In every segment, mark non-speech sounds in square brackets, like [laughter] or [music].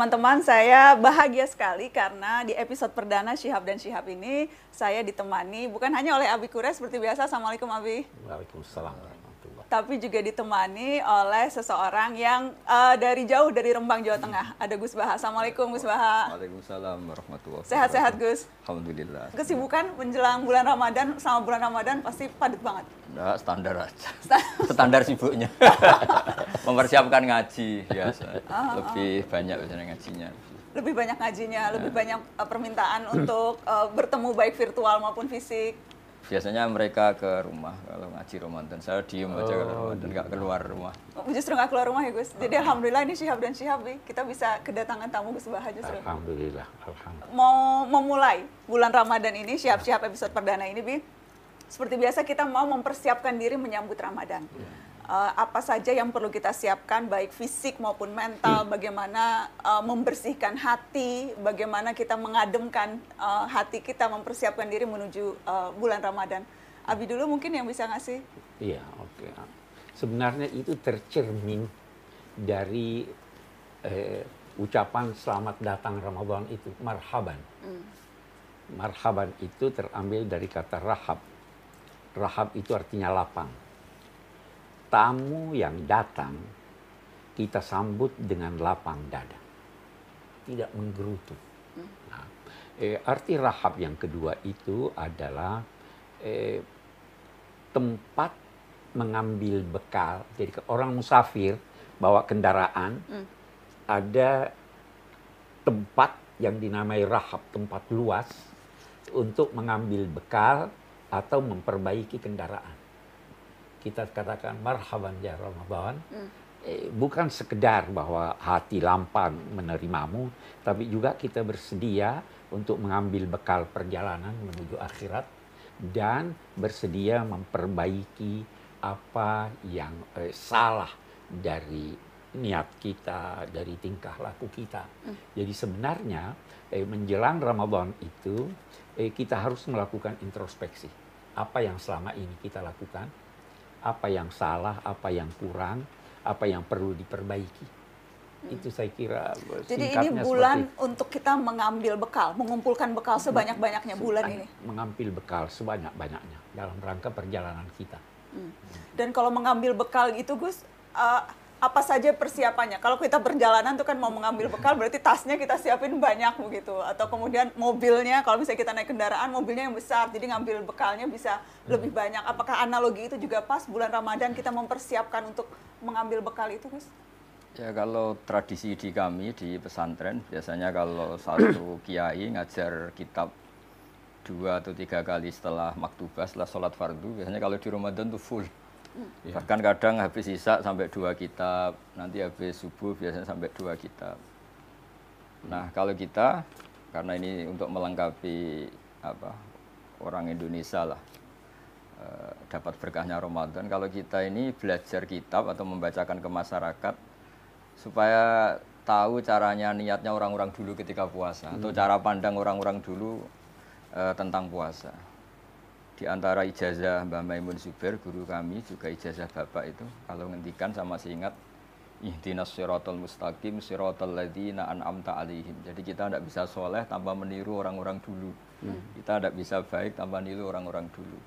teman-teman, saya bahagia sekali karena di episode perdana Syihab dan Syihab ini saya ditemani bukan hanya oleh Abi Kures seperti biasa. Assalamualaikum Abi. Waalaikumsalam Tapi juga ditemani oleh seseorang yang uh, dari jauh dari Rembang, Jawa Tengah. Ada Gus Baha. Assalamualaikum Gus Baha. Waalaikumsalam warahmatullahi wabarakatuh. Sehat-sehat Gus. Alhamdulillah. Kesibukan menjelang bulan Ramadan sama bulan Ramadan pasti padat banget. Nah, standar aja. standar sibuknya. [laughs] Mempersiapkan ngaji biasa. Lebih banyak biasanya ngajinya. Lebih banyak ngajinya, lebih banyak uh, permintaan untuk uh, [clears throat] bertemu baik virtual maupun fisik. Biasanya mereka ke rumah kalau ngaji Ramadan. Saya diem aja kalau Ramadan nggak keluar rumah. Oh, Justru nggak keluar rumah ya Gus. Jadi alhamdulillah ini Syihab dan Syihab nih, kita bisa kedatangan tamu Gus Baha justru. Alhamdulillah. Alhamdulillah. Mau memulai bulan Ramadan ini, Syihab-Syihab episode perdana ini, Bi. Seperti biasa kita mau mempersiapkan diri menyambut Ramadan. Uh, apa saja yang perlu kita siapkan baik fisik maupun mental, bagaimana uh, membersihkan hati, bagaimana kita mengademkan uh, hati kita mempersiapkan diri menuju uh, bulan Ramadan. Abi dulu mungkin yang bisa ngasih. Iya, oke. Sebenarnya itu tercermin dari eh, ucapan selamat datang Ramadan itu, marhaban. Marhaban itu terambil dari kata rahab. Rahab itu artinya lapang. Tamu yang datang kita sambut dengan lapang dada. Tidak menggerutu. Nah, eh, arti rahab yang kedua itu adalah eh, tempat mengambil bekal. Jadi orang musafir bawa kendaraan, ada tempat yang dinamai rahab, tempat luas untuk mengambil bekal atau memperbaiki kendaraan. Kita katakan marhaban ya Ramadan. Eh, bukan sekedar bahwa hati lapang menerimamu, tapi juga kita bersedia untuk mengambil bekal perjalanan menuju akhirat dan bersedia memperbaiki apa yang eh, salah dari niat kita, dari tingkah laku kita. Jadi sebenarnya eh, menjelang Ramadan itu eh, kita harus melakukan introspeksi. Apa yang selama ini kita lakukan, apa yang salah, apa yang kurang, apa yang perlu diperbaiki. Itu saya kira Jadi ini bulan seperti untuk kita mengambil bekal, mengumpulkan bekal sebanyak-banyaknya bulan ini. mengambil bekal sebanyak-banyaknya dalam rangka perjalanan kita. Dan kalau mengambil bekal itu Gus, eh, apa saja persiapannya? Kalau kita perjalanan tuh kan mau mengambil bekal berarti tasnya kita siapin banyak begitu. Atau kemudian mobilnya, kalau misalnya kita naik kendaraan, mobilnya yang besar, jadi ngambil bekalnya bisa lebih banyak. Apakah analogi itu juga pas bulan Ramadan kita mempersiapkan untuk mengambil bekal itu Gus? Ya kalau tradisi di kami di pesantren biasanya kalau satu [clears throat] kiai ngajar kitab dua atau tiga kali setelah maktubah setelah sholat fardu biasanya kalau di Ramadan tuh full bahkan kadang habis sisa sampai dua kitab nanti habis subuh biasanya sampai dua kitab. Nah kalau kita karena ini untuk melengkapi apa orang Indonesia lah eh, dapat berkahnya Ramadan kalau kita ini belajar kitab atau membacakan ke masyarakat supaya tahu caranya niatnya orang-orang dulu ketika puasa atau cara pandang orang-orang dulu eh, tentang puasa. Di antara ijazah Mbah Maimun Zubair, guru kami juga ijazah Bapak itu kalau ngendikan sama masih ingat ihdinas siratal mustaqim siratal ladzina an'amta alaihim. Jadi kita tidak bisa soleh tanpa meniru orang-orang dulu. Kita tidak bisa baik tanpa niru orang-orang dulu.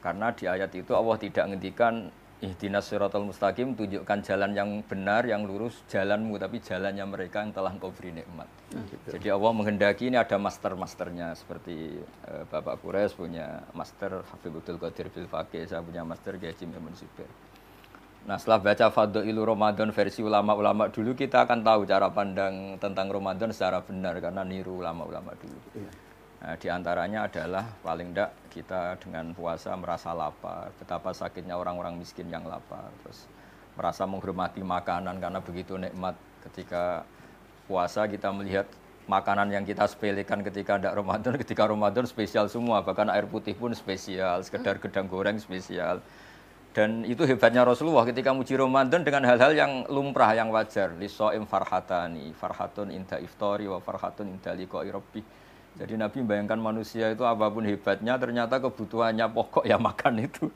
Karena di ayat itu Allah tidak ngendikan ihdinas siratal mustaqim tunjukkan jalan yang benar yang lurus jalanmu tapi jalannya mereka yang telah engkau beri nikmat. Jadi Allah menghendaki ini ada master-masternya seperti eh, Bapak Kures punya master Habibul Qadir Bil Faqih, saya punya master Kiai Haji Maimun Zubair. Nah setelah baca Fadailu Ramadan versi ulama-ulama dulu kita akan tahu cara pandang tentang Ramadan secara benar karena niru ulama-ulama dulu. Nah, di antaranya adalah paling tidak kita dengan puasa merasa lapar, betapa sakitnya orang-orang miskin yang lapar, terus merasa menghormati makanan karena begitu nikmat ketika puasa kita melihat makanan yang kita sepelekan ketika tidak Ramadan, [laughs] ketika Ramadan spesial semua, bahkan air putih pun spesial, sekedar gedang goreng spesial. Dan itu hebatnya Rasulullah ketika muji Ramadan dengan hal-hal yang lumrah, yang wajar. Liso'im farhatani, farhatun inda iftori wa farhatun inda liqa'i rabbih. Jadi Nabi membayangkan manusia itu apa pun hebatnya, ternyata kebutuhannya pokok ya makan itu.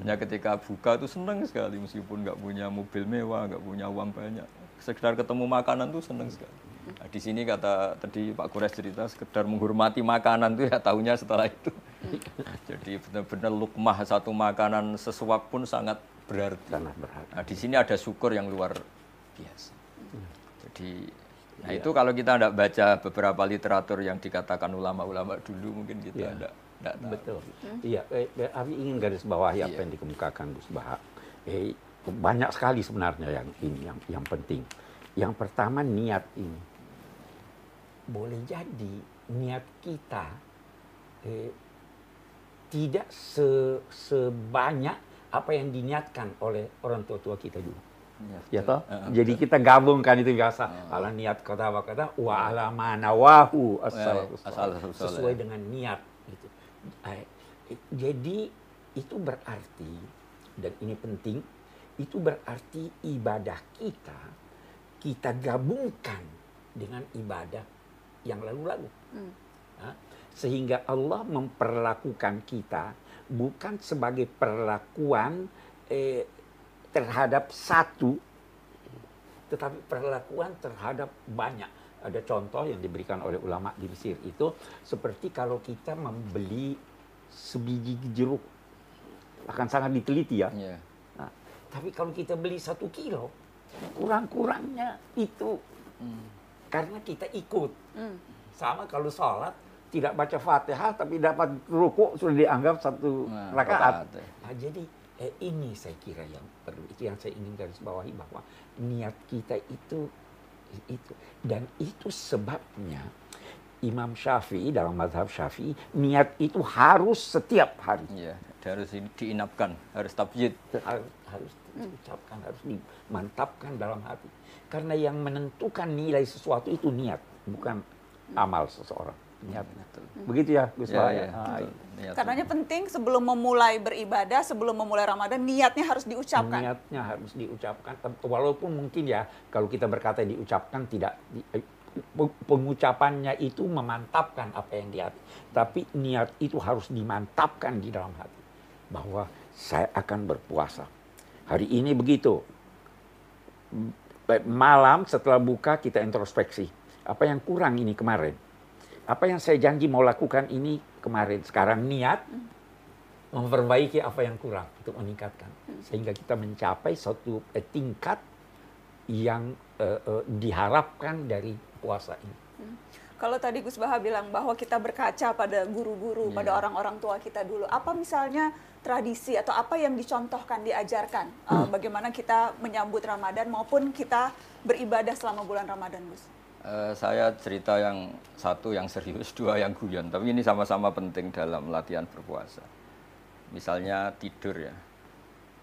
Hanya ketika buka itu senang sekali, meskipun nggak punya mobil mewah, nggak punya uang banyak. Sekedar ketemu makanan tuh senang sekali. Nah, di sini kata tadi Pak Kures cerita sekedar menghormati makanan tuh ya tahunya setelah itu. Jadi benar-benar lukmah satu makanan sesuap pun sangat berarti. Sangat. Nah, di sini ada syukur yang luar biasa. Jadi nah itu kalau kita tidak baca beberapa literatur yang dikatakan ulama-ulama dulu mungkin kita Iya. tidak tidak tahu. Betul. Iya, eh, eh, Abi ingin garis bawahi apa Iya. yang dikemukakan Gus Baha. Eh, banyak sekali sebenarnya yang ini yang yang penting. Yang pertama niat ini. Boleh jadi niat kita eh, tidak se sebanyak apa yang diniatkan oleh orang tua-tua kita dulu. Ya toh? Heeh, Jadi kita gabungkan itu biasa. Ala niat kata apa kata wa ala manawahu salih. as-salafus salih. sesuai dengan niat gitu. Eh, Jadi itu berarti dan ini penting itu berarti ibadah kita kita gabungkan dengan ibadah yang lalu-lalu. Hah? Sehingga Allah memperlakukan kita bukan sebagai perlakuan eh, terhadap satu, tetapi perlakuan terhadap banyak. Ada contoh yang diberikan oleh ulama di Mesir itu seperti kalau kita membeli sebiji jeruk akan sangat diteliti ya. Iya. Nah, tapi kalau kita beli satu kilo, kurang-kurangnya itu karena kita ikut. Sama kalau sholat tidak baca fatihah tapi dapat rukuk sudah dianggap satu Nah, rakaat. rakaat, ya. Nah, jadi eh, ini saya kira yang perlu itu yang saya ingin garis bawahi bahwa niat kita itu itu dan itu sebabnya Imam Syafi'i dalam mazhab Syafi'i niat itu harus setiap hari. Iya, harus di- diinapkan, harus tabyid. harus harus diucapkan harus dimantapkan dalam hati. Karena yang menentukan nilai sesuatu itu niat bukan amal seseorang niat begitu ya Gus Ya, ya, ya? Ah, betul. Niat. Karenanya penting sebelum memulai beribadah, sebelum memulai Ramadan, niatnya harus diucapkan. niatnya harus diucapkan. Walaupun mungkin ya kalau kita berkata diucapkan tidak di- eh, pe- pengucapannya itu memantapkan apa yang di hati. Tapi niat itu harus dimantapkan di dalam hati. Bahwa saya akan berpuasa. Hari ini begitu. M- malam setelah buka kita introspeksi. Apa yang kurang ini kemarin apa yang saya janji mau lakukan ini kemarin sekarang niat memperbaiki apa yang kurang untuk meningkatkan sehingga kita mencapai suatu eh, tingkat yang eh, eh, diharapkan dari puasa ini. Kalau tadi Gus Baha bilang bahwa kita berkaca pada guru-guru, Iya. pada orang-orang tua kita dulu, apa misalnya tradisi atau apa yang dicontohkan, diajarkan, Hmm. eh, bagaimana kita menyambut Ramadan maupun kita beribadah selama bulan Ramadan, Gus? Eh, saya cerita yang satu yang serius, [laughs] dua yang guyon. Tapi ini sama-sama penting dalam latihan berpuasa. Misalnya tidur ya.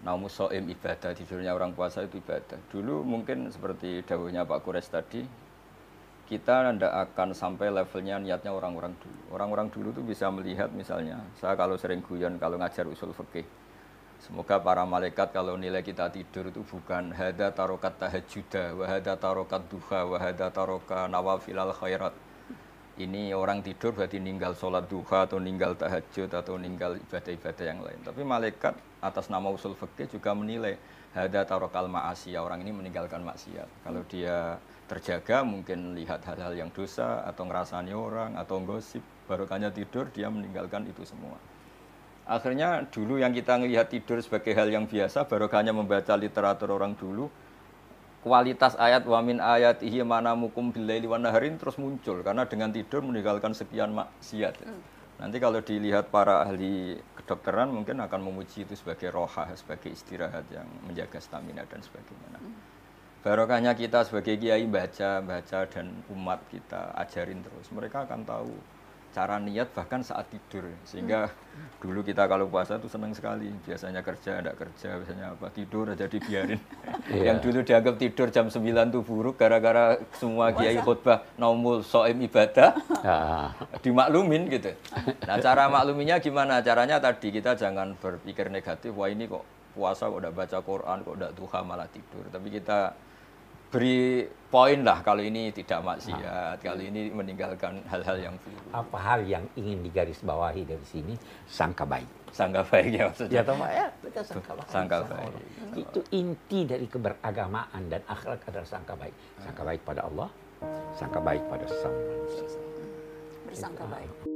Naumus so'im ibadah, tidurnya orang puasa itu ibadah. Dulu mungkin seperti dawuhnya Pak Kures tadi, kita tidak akan sampai levelnya niatnya orang-orang dulu. Orang-orang dulu tuh bisa melihat misalnya, saya kalau sering guyon kalau ngajar usul fikih, Semoga para malaikat kalau nilai kita tidur itu bukan hada tarokat tahajjuda, wahada tarokat duha, wahada taroka nawafilal khairat. Ini orang tidur berarti ninggal sholat duha atau ninggal tahajud atau ninggal ibadah-ibadah yang lain. Tapi malaikat atas nama usul fikih juga menilai hada tarokal ma'asiyah. Orang ini meninggalkan maksiat. Kalau dia terjaga mungkin lihat hal-hal yang dosa atau ngerasani orang atau gosip. Barokahnya tidur dia meninggalkan itu semua. Akhirnya dulu yang kita melihat tidur sebagai hal yang biasa, barokahnya membaca literatur orang dulu, kualitas ayat wamin ayat ihi mana mukum bilaili wan naharin terus muncul karena dengan tidur meninggalkan sekian maksiat. Nanti kalau dilihat para ahli kedokteran mungkin akan memuji itu sebagai roha, sebagai istirahat yang menjaga stamina dan sebagainya. Nah, barokahnya kita sebagai kiai baca, baca dan umat kita ajarin terus. Mereka akan tahu cara niat bahkan saat tidur. Sehingga dulu kita kalau puasa tuh senang sekali. Biasanya kerja tidak kerja biasanya apa tidur aja dibiarin. [laughs] Yang dulu dianggap tidur jam 9 tuh buruk gara-gara semua kiai khutbah naumul soim ibadah. [laughs] Ah, dimaklumin gitu. Nah cara makluminya gimana? Caranya tadi kita jangan berpikir negatif wah ini kok puasa kok udah baca Quran kok udah duha malah tidur. Tapi kita beri poin lah kalau ini tidak maksiat kalau ini meninggalkan hal-hal yang buruk apa hal yang ingin digarisbawahi dari sini sangka baik. sangka baiknya maksudnya Ya toh ya, betul sangka baik. Sangka baik. Allah. Itu inti dari keberagamaan dan akhlak adalah sangka baik. Sangka baik pada Allah, sangka baik pada sesama manusia. Bersangka baik.